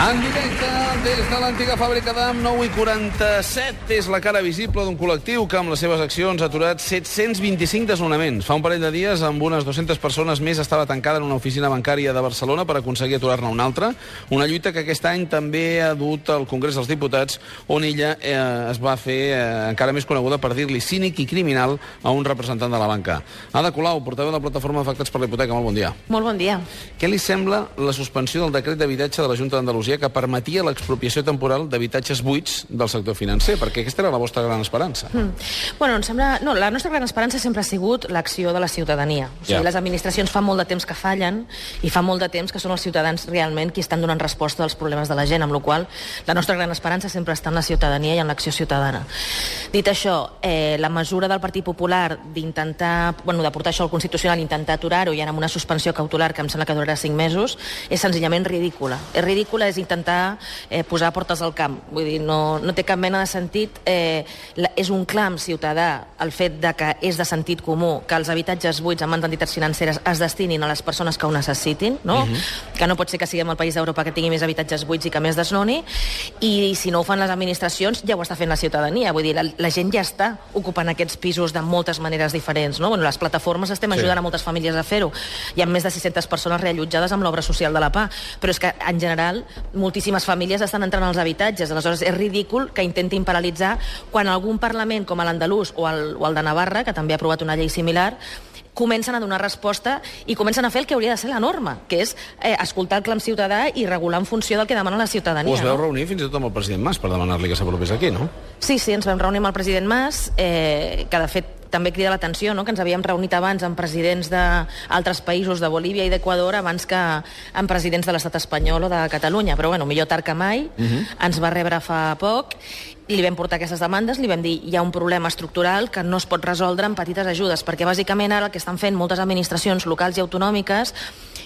En directe des de l'antiga fàbrica d'AM 9 i 47 és la cara visible d'un col·lectiu que amb les seves accions ha aturat 725 desnonaments. Fa un parell de dies, amb unes 200 persones més, estava tancada en una oficina bancària de Barcelona per aconseguir aturar-ne una altra. Una lluita que aquest any també ha dut al Congrés dels Diputats, on ella eh, es va fer eh, encara més coneguda per dir-li cínic i criminal a un representant de la banca. Ada Colau, portaveu de la plataforma d'afectats per la hipoteca. Molt bon dia. Molt bon dia. Què li sembla la suspensió del decret d'habitatge de la Junta d'Andalusia que permetia l'expropiació temporal d'habitatges buits del sector financer? Perquè aquesta era la vostra gran esperança. Mm. Bueno, em sembla... No, la nostra gran esperança sempre ha sigut l'acció de la ciutadania. O sigui, Ja. les administracions fa molt de temps que fallen i fa molt de temps que són els ciutadans realment qui estan donant resposta als problemes de la gent, amb la qual la nostra gran esperança sempre està en la ciutadania i en l'acció ciutadana. Dit això, eh, la mesura del Partit Popular d'intentar, bueno, de portar això al Constitucional, intentar aturar-ho i anar amb una suspensió cautelar que em sembla que durarà cinc mesos, és senzillament ridícula. És ridícula, és intentar eh, posar portes al camp. Vull dir, no, no té cap mena de sentit. Eh, la, és un clam ciutadà el fet de que és de sentit comú que els habitatges buits en mans d'entitats financeres es destinin a les persones que ho necessitin, no? que no pot ser que siguem el país d'Europa que tingui més habitatges buits i que més desnoni, i si no ho fan les administracions ja ho està fent la ciutadania. Vull dir, la, la gent ja està ocupant aquests pisos de moltes maneres diferents. No? Bueno, les plataformes estem ajudant a moltes famílies a fer-ho. Hi ha més de 600 persones reallotjades amb l'obra social de la PA, però és que, en general, moltíssimes famílies estan entrant als habitatges. Aleshores, és ridícul que intentin paralitzar quan algun Parlament, com l'andalús o, el, o el de Navarra, que també ha aprovat una llei similar, comencen a donar resposta i comencen a fer el que hauria de ser la norma, que és eh, escoltar el clam ciutadà i regular en funció del que demana la ciutadania. Us veu no? reunir fins i tot amb el president Mas per demanar-li que s'apropés aquí, no? Sí, sí, ens vam reunir amb el president Mas, eh, que de fet també crida l'atenció, no? que ens havíem reunit abans amb presidents d'altres països, de Bolívia i d'Equador, abans que amb presidents de l'estat espanyol o de Catalunya. Però, bueno, millor tard que mai. Uh -huh. Ens va rebre fa poc li vam portar aquestes demandes, li vam dir hi ha un problema estructural que no es pot resoldre amb petites ajudes, perquè bàsicament ara el que estan fent moltes administracions locals i autonòmiques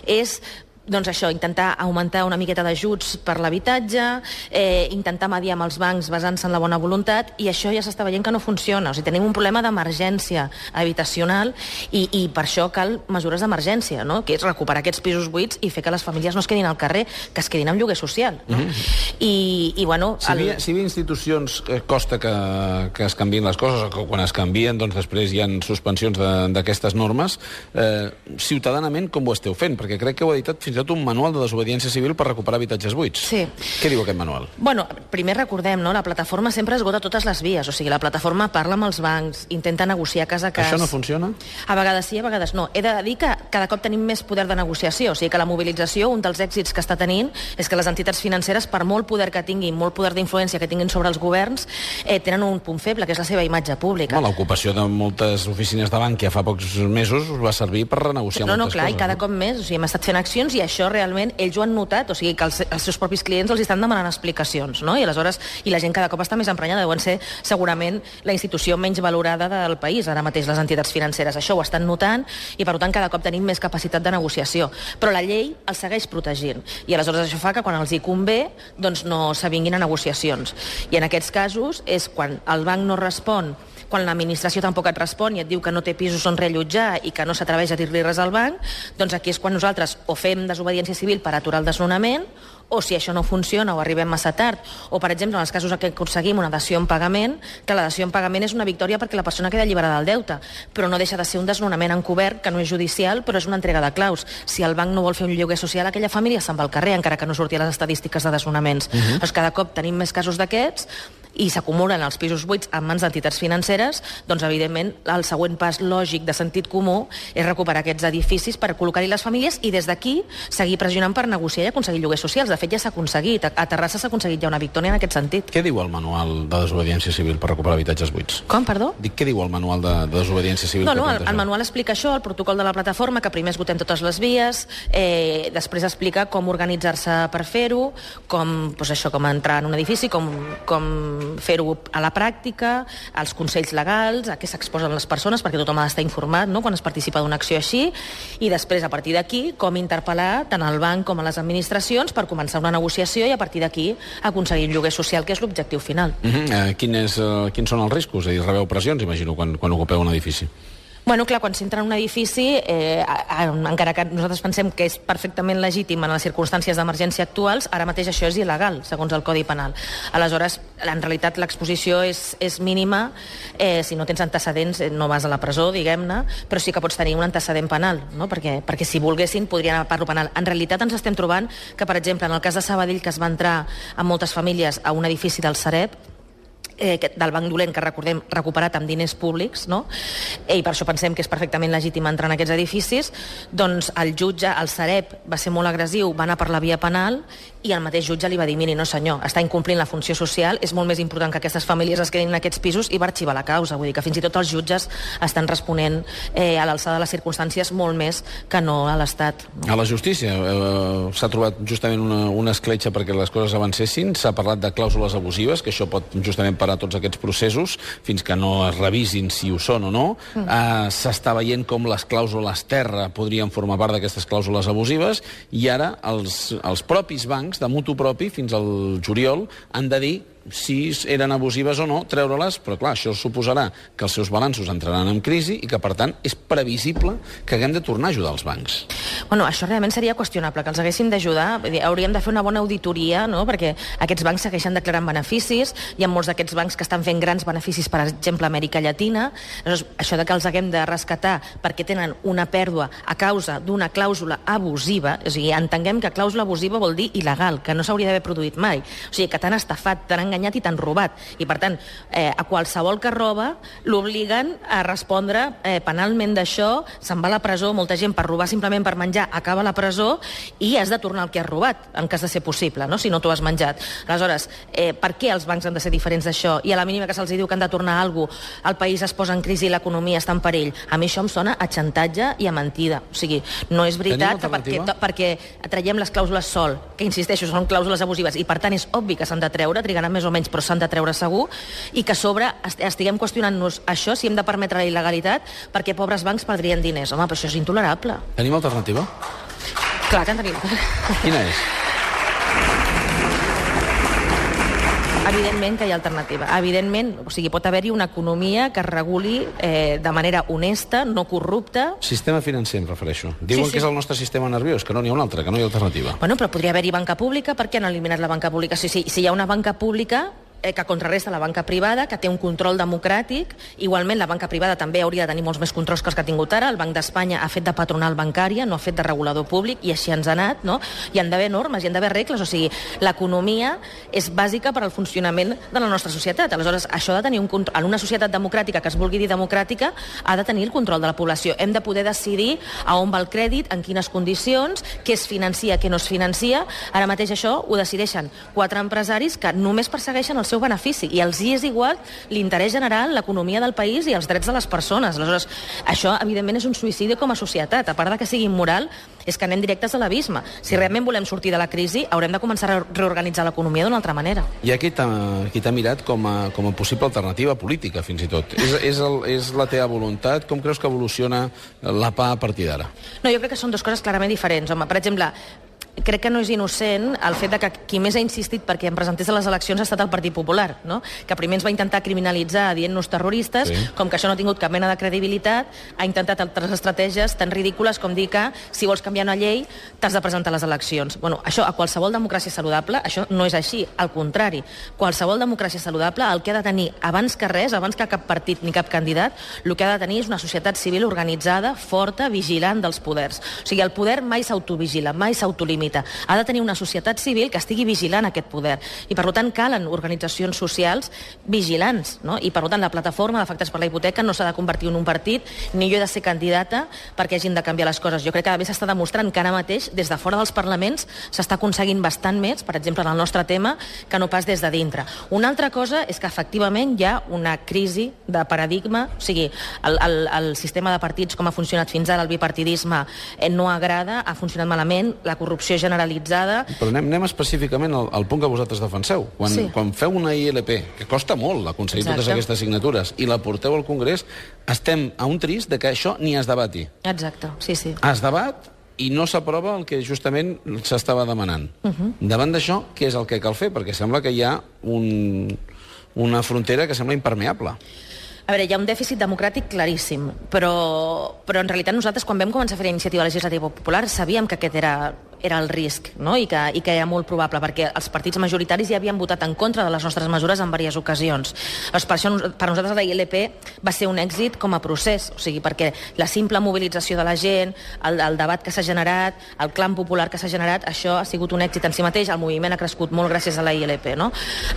és doncs això, intentar augmentar una miqueta d'ajuts per l'habitatge, eh, intentar mediar amb els bancs basant-se en la bona voluntat, i això ja s'està veient que no funciona. O sigui, tenim un problema d'emergència habitacional i, i per això cal mesures d'emergència, no? que és recuperar aquests pisos buits i fer que les famílies no es quedin al carrer, que es quedin amb lloguer social. No? Mm -hmm. I, I, bueno... Si hi havia, si hi havia institucions que costa que, que es canvien les coses, o que quan es canvien doncs després hi ha suspensions de- d'aquestes normes, eh, ciutadanament com ho esteu fent? Perquè crec que heu editat fins i tot un manual de desobediència civil per recuperar habitatges buits. Sí. Què diu aquest manual? Bueno, primer recordem, no? la plataforma sempre esgota totes les vies, o sigui, la plataforma parla amb els bancs, intenta negociar cas a cas. Això no funciona? A vegades sí, a vegades no. He de dir que cada cop tenim més poder de negociació, o sigui que la mobilització, un dels èxits que està tenint, és que les entitats financeres, per molt poder que tinguin, molt poder d'influència que tinguin sobre els governs, eh, tenen un punt feble, que és la seva imatge pública. Home, L'ocupació de moltes oficines de banc ja fa pocs mesos va servir per renegociar No, no, moltes clar, coses. i cada cop més. O sigui, hem estat fent accions i això realment ells ho han notat, o sigui, que els, els seus propis clients els estan demanant explicacions, no? I aleshores, i la gent cada cop està més emprenyada, deuen ser segurament la institució menys valorada del país, ara mateix les entitats financeres. Això ho estan notant i, per tant, cada cop tenim més capacitat de negociació. Però la llei els segueix protegint. I aleshores això fa que quan els hi convé, doncs no s'avinguin a negociacions. I en aquests casos és quan el banc no respon quan l'administració tampoc et respon i et diu que no té pisos on reallotjar i que no s'atreveix a dir-li res al banc, doncs aquí és quan nosaltres o fem desobediència civil per aturar el desnonament o si això no funciona o arribem massa tard, o per exemple en els casos en què aconseguim una dació en pagament, que la dació en pagament és una victòria perquè la persona queda alliberada del deute, però no deixa de ser un desnonament encobert, que no és judicial, però és una entrega de claus. Si el banc no vol fer un lloguer social, aquella família se'n va al carrer, encara que no surti a les estadístiques de desnonaments. Uh -huh. cada cop tenim més casos d'aquests, i s'acumulen els pisos buits en mans d'entitats financeres, doncs evidentment el següent pas lògic de sentit comú és recuperar aquests edificis per col·locar-hi les famílies i des d'aquí seguir pressionant per negociar i aconseguir lloguers socials. De fet, ja s'ha aconseguit. A- Terrassa s'ha aconseguit ja una victòria en aquest sentit. Què diu el manual de desobediència civil per recuperar habitatges buits? Com, perdó? Dic, què diu el manual de, de desobediència civil? No, no, el, el manual explica això, el protocol de la plataforma, que primer esgotem totes les vies, eh, després explica com organitzar-se per fer-ho, com, doncs això, com entrar en un edifici, com, com fer-ho a la pràctica, els consells legals, a què s'exposen les persones, perquè tothom ha d'estar informat no?, quan es participa d'una acció així, i després, a partir d'aquí, com interpel·lar tant al banc com a les administracions per començar una negociació i a partir d'aquí aconseguir un lloguer social, que és l'objectiu final. Uh -huh. eh, quin és, eh, quins són els riscos? És a dir, rebeu pressions, imagino, quan, quan ocupeu un edifici. Bueno, clar, quan s'entra en un edifici, eh, encara que nosaltres pensem que és perfectament legítim en les circumstàncies d'emergència actuals, ara mateix això és il·legal, segons el Codi Penal. Aleshores, en realitat, l'exposició és, és mínima. Eh, si no tens antecedents, eh, no vas a la presó, diguem-ne, però sí que pots tenir un antecedent penal, no? perquè, perquè si volguessin podrien anar a penal. En realitat ens estem trobant que, per exemple, en el cas de Sabadell, que es va entrar amb moltes famílies a un edifici del Sareb, eh, del Banc Dolent, que recordem, recuperat amb diners públics, no? Eh, i per això pensem que és perfectament legítim entrar en aquests edificis, doncs el jutge, el Sareb, va ser molt agressiu, va anar per la via penal i el mateix jutge li va dir, miri, no senyor, està incomplint la funció social, és molt més important que aquestes famílies es quedin en aquests pisos i va arxivar la causa. Vull dir que fins i tot els jutges estan responent eh, a l'alçada de les circumstàncies molt més que no a l'Estat. A la justícia eh, s'ha trobat justament una, una escletxa perquè les coses avancessin, s'ha parlat de clàusules abusives, que això pot justament parar tots aquests processos fins que no es revisin si ho són o no. Mm. Uh, S'està veient com les clàusules terra podrien formar part d'aquestes clàusules abusives i ara els, els propis bancs de mutu propi fins al juliol han de dir si eren abusives o no, treure-les, però clar, això suposarà que els seus balanços entraran en crisi i que, per tant, és previsible que haguem de tornar a ajudar els bancs. Bueno, això realment seria qüestionable, que els haguéssim d'ajudar. Hauríem de fer una bona auditoria, no?, perquè aquests bancs segueixen declarant beneficis, hi ha molts d'aquests bancs que estan fent grans beneficis, per exemple, a Amèrica Llatina. Llavors, això de que els haguem de rescatar perquè tenen una pèrdua a causa d'una clàusula abusiva, o sigui, entenguem que clàusula abusiva vol dir il·legal, que no s'hauria d'haver produït mai. O sigui, que t'han estafat, t'han enganyat i t'han robat. I, per tant, eh, a qualsevol que roba l'obliguen a respondre eh, penalment d'això, se'n va a la presó, molta gent per robar simplement per menjar acaba a la presó i has de tornar el que has robat, en cas de ser possible, no? si no t'ho has menjat. Aleshores, eh, per què els bancs han de ser diferents d'això? I a la mínima que se'ls diu que han de tornar alguna cosa, el país es posa en crisi i l'economia està en perill. A mi això em sona a xantatge i a mentida. O sigui, no és veritat que perquè, perquè traiem les clàusules sol, que insisteixo, són clàusules abusives, i per tant és obvi que s'han de treure, trigaran més o menys, però s'han de treure segur, i que a sobre estiguem qüestionant-nos això, si hem de permetre la il·legalitat, perquè pobres bancs perdrien diners. Home, però això és intolerable. Tenim alternativa? Clar que en tenim. Quina és? Evidentment que hi ha alternativa. Evidentment, o sigui, pot haver-hi una economia que es reguli eh, de manera honesta, no corrupta. Sistema financer, em refereixo. Diuen sí, sí. que és el nostre sistema nerviós, que no n'hi ha un altre, que no hi ha alternativa. Bueno, però podria haver-hi banca pública, per què han eliminat la banca pública? Si, si, si hi ha una banca pública, que contrarresta la banca privada, que té un control democràtic. Igualment, la banca privada també hauria de tenir molts més controls que els que ha tingut ara. El Banc d'Espanya ha fet de patronal bancària, no ha fet de regulador públic, i així ens ha anat, no? Hi han d'haver normes, hi han d'haver regles, o sigui, l'economia és bàsica per al funcionament de la nostra societat. Aleshores, això ha de tenir un control... En una societat democràtica que es vulgui dir democràtica, ha de tenir el control de la població. Hem de poder decidir a on va el crèdit, en quines condicions, què es financia, què no es financia. Ara mateix això ho decideixen quatre empresaris que només persegueixen el seu benefici i els hi és igual l'interès general, l'economia del país i els drets de les persones. Aleshores, això, evidentment, és un suïcidi com a societat. A part de que sigui immoral, és que anem directes a l'abisme. Si realment volem sortir de la crisi, haurem de començar a reorganitzar l'economia d'una altra manera. Hi ha qui t'ha mirat com a, com a possible alternativa política, fins i tot. És, és, el, és la teva voluntat? Com creus que evoluciona la PA a partir d'ara? No, jo crec que són dues coses clarament diferents. Home, per exemple, crec que no és innocent el fet de que qui més ha insistit perquè em presentés a les eleccions ha estat el Partit Popular, no? que primer ens va intentar criminalitzar dient-nos terroristes, sí. com que això no ha tingut cap mena de credibilitat, ha intentat altres estratègies tan ridícules com dir que si vols canviar una llei t'has de presentar a les eleccions. Bueno, això a qualsevol democràcia saludable, això no és així, al contrari. Qualsevol democràcia saludable el que ha de tenir abans que res, abans que cap partit ni cap candidat, el que ha de tenir és una societat civil organitzada, forta, vigilant dels poders. O sigui, el poder mai s'autovigila, mai s'autolimita limita. Ha de tenir una societat civil que estigui vigilant aquest poder. I, per tant, calen organitzacions socials vigilants. No? I, per tant, la plataforma d'afectats per la hipoteca no s'ha de convertir en un partit, ni jo he de ser candidata perquè hagin de canviar les coses. Jo crec que a més s'està demostrant que ara mateix, des de fora dels parlaments, s'està aconseguint bastant més, per exemple, en el nostre tema, que no pas des de dintre. Una altra cosa és que, efectivament, hi ha una crisi de paradigma, o sigui, el, el, el sistema de partits com ha funcionat fins ara, el bipartidisme, eh, no agrada, ha funcionat malament, la corrupció corrupció generalitzada... Però anem, anem específicament al, al punt que vosaltres defenseu. Quan, sí. quan feu una ILP, que costa molt aconseguir Exacte. totes aquestes signatures, i la porteu al Congrés, estem a un trist de que això ni es debati. Exacte, sí, sí. Es debat i no s'aprova el que justament s'estava demanant. Uh -huh. Davant d'això, què és el que cal fer? Perquè sembla que hi ha un, una frontera que sembla impermeable. A veure, hi ha un dèficit democràtic claríssim, però, però en realitat nosaltres quan vam començar a fer la iniciativa legislativa popular sabíem que aquest era era el risc, no? I, que, i que era molt probable, perquè els partits majoritaris ja havien votat en contra de les nostres mesures en diverses ocasions. Llavors, per això, per nosaltres la ILP va ser un èxit com a procés, o sigui, perquè la simple mobilització de la gent, el, el debat que s'ha generat, el clam popular que s'ha generat, això ha sigut un èxit en si mateix, el moviment ha crescut molt gràcies a la ILP, no?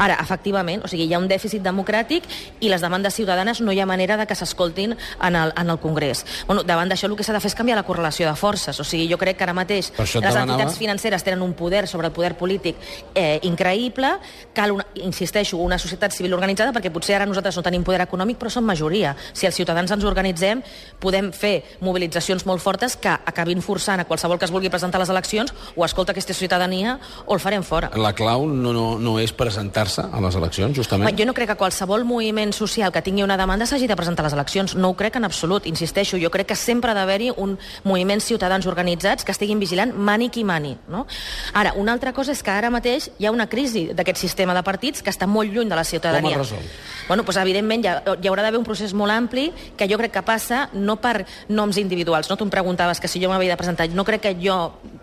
Ara, efectivament, o sigui, hi ha un dèficit democràtic i les demandes ciutadanes no hi ha manera de que s'escoltin en, el, en el Congrés. Bueno, davant d'això el que s'ha de fer és canviar la correlació de forces, o sigui, jo crec que ara mateix les entitats entitats financeres tenen un poder sobre el poder polític eh, increïble, cal, una, insisteixo, una societat civil organitzada, perquè potser ara nosaltres no tenim poder econòmic, però som majoria. Si els ciutadans ens organitzem, podem fer mobilitzacions molt fortes que acabin forçant a qualsevol que es vulgui presentar a les eleccions o escolta aquesta ciutadania o el farem fora. La clau no, no, no és presentar-se a les eleccions, justament? jo no crec que qualsevol moviment social que tingui una demanda s'hagi de presentar a les eleccions. No ho crec en absolut, insisteixo. Jo crec que sempre ha d'haver-hi un moviment ciutadans organitzats que estiguin vigilant mani qui mani. No? Ara, una altra cosa és que ara mateix hi ha una crisi d'aquest sistema de partits que està molt lluny de la ciutadania. Com es resol? Bueno, doncs, evidentment, hi, ha, hi haurà d'haver un procés molt ampli que jo crec que passa no per noms individuals. No? Tu em preguntaves que si jo m'havia de presentar. No crec que jo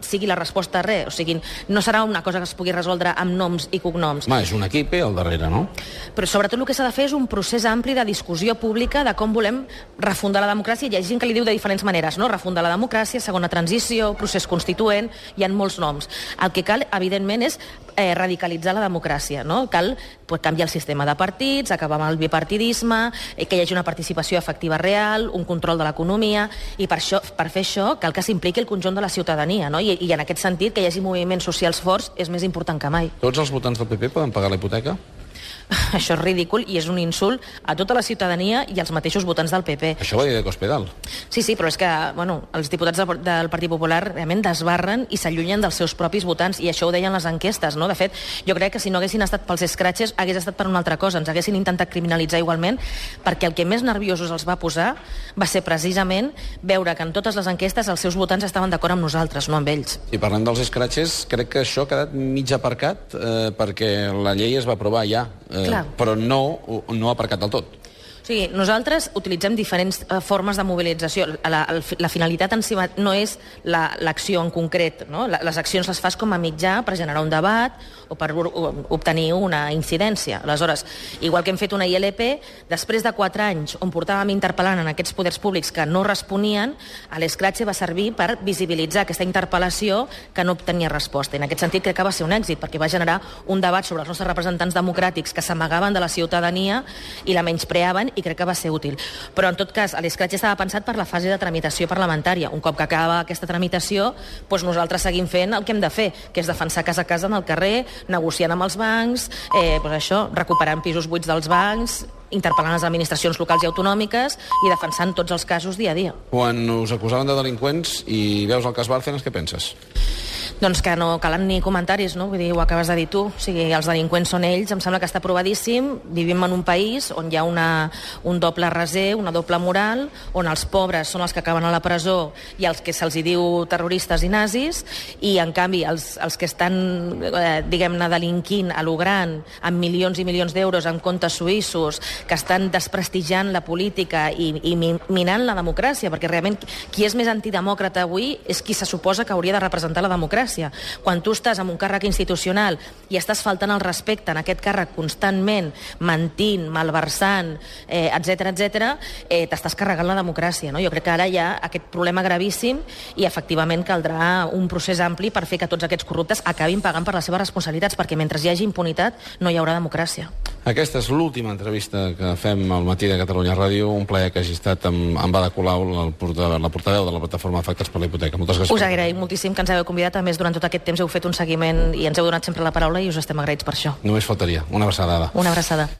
sigui la resposta a res. O sigui, no serà una cosa que es pugui resoldre amb noms i cognoms. Ma, és un equip eh, al darrere, no? Però sobretot el que s'ha de fer és un procés ampli de discussió pública de com volem refundar la democràcia. Hi ha gent que li diu de diferents maneres, no? Refundar la democràcia, segona transició, procés constituent, hi ha molts noms. El que cal, evidentment, és eh, radicalitzar la democràcia, no? Cal pues, canviar el sistema de partits, acabar amb el bipartidisme, eh, que hi hagi una participació efectiva real, un control de l'economia, i per, això, per fer això cal que s'impliqui el conjunt de la ciutadania, no? I, i en aquest sentit que hi hagi moviments socials forts és més important que mai. Tots els votants del PP poden pagar la hipoteca? Això és ridícul i és un insult a tota la ciutadania i als mateixos votants del PP. Això va dir de Cospedal. Sí, sí, però és que bueno, els diputats del, del Partit Popular realment desbarren i s'allunyen dels seus propis votants i això ho deien les enquestes. No? De fet, jo crec que si no haguessin estat pels escratxes hagués estat per una altra cosa. Ens haguessin intentat criminalitzar igualment perquè el que més nerviosos els va posar va ser precisament veure que en totes les enquestes els seus votants estaven d'acord amb nosaltres, no amb ells. I parlant dels escratxes, crec que això ha quedat mig aparcat eh, perquè la llei es va aprovar ja eh, però no, no ha aparcat del tot. O sigui, nosaltres utilitzem diferents eh, formes de mobilització. La, la, la finalitat en si no és l'acció la, en concret. No? Les accions les fas com a mitjà per generar un debat o per obtenir una incidència. Aleshores, igual que hem fet una ILP, després de quatre anys on portàvem interpel·lant en aquests poders públics que no responien, l'escratxe va servir per visibilitzar aquesta interpel·lació que no obtenia resposta. I en aquest sentit crec que va ser un èxit, perquè va generar un debat sobre els nostres representants democràtics que s'amagaven de la ciutadania i la menyspreaven i crec que va ser útil. Però, en tot cas, l'escratx estava pensat per la fase de tramitació parlamentària. Un cop que acaba aquesta tramitació, doncs nosaltres seguim fent el que hem de fer, que és defensar casa a casa en el carrer, negociant amb els bancs, eh, doncs això, recuperant pisos buits dels bancs, interpel·lant les administracions locals i autonòmiques i defensant tots els casos dia a dia. Quan us acusaven de delinqüents i veus el cas Bárcenas, què penses? Doncs que no calen ni comentaris, no? Vull dir, ho acabes de dir tu. O sigui, els delinqüents són ells, em sembla que està provadíssim. Vivim en un país on hi ha una, un doble raser, una doble moral, on els pobres són els que acaben a la presó i els que se'ls diu terroristes i nazis, i en canvi els, els que estan, eh, diguem-ne, delinquint a lo gran, amb milions i milions d'euros en comptes suïssos, que estan desprestigiant la política i, i minant la democràcia, perquè realment qui és més antidemòcrata avui és qui se suposa que hauria de representar la democràcia democràcia. Quan tu estàs en un càrrec institucional i estàs faltant el respecte en aquest càrrec constantment, mentint, malversant, eh, etc etc, eh, t'estàs carregant la democràcia. No? Jo crec que ara hi ha aquest problema gravíssim i efectivament caldrà un procés ampli per fer que tots aquests corruptes acabin pagant per les seves responsabilitats, perquè mentre hi hagi impunitat no hi haurà democràcia. Aquesta és l'última entrevista que fem al matí de Catalunya Ràdio. Un plaer que hagi estat amb, amb Ada Colau, la portaveu de la plataforma Afectats per la Hipoteca. Moltes gràcies. Us agraïm moltíssim que ens hagueu convidat. A més, durant tot aquest temps heu fet un seguiment i ens heu donat sempre la paraula i us estem agraïts per això. Només faltaria. Una abraçada. Una abraçada.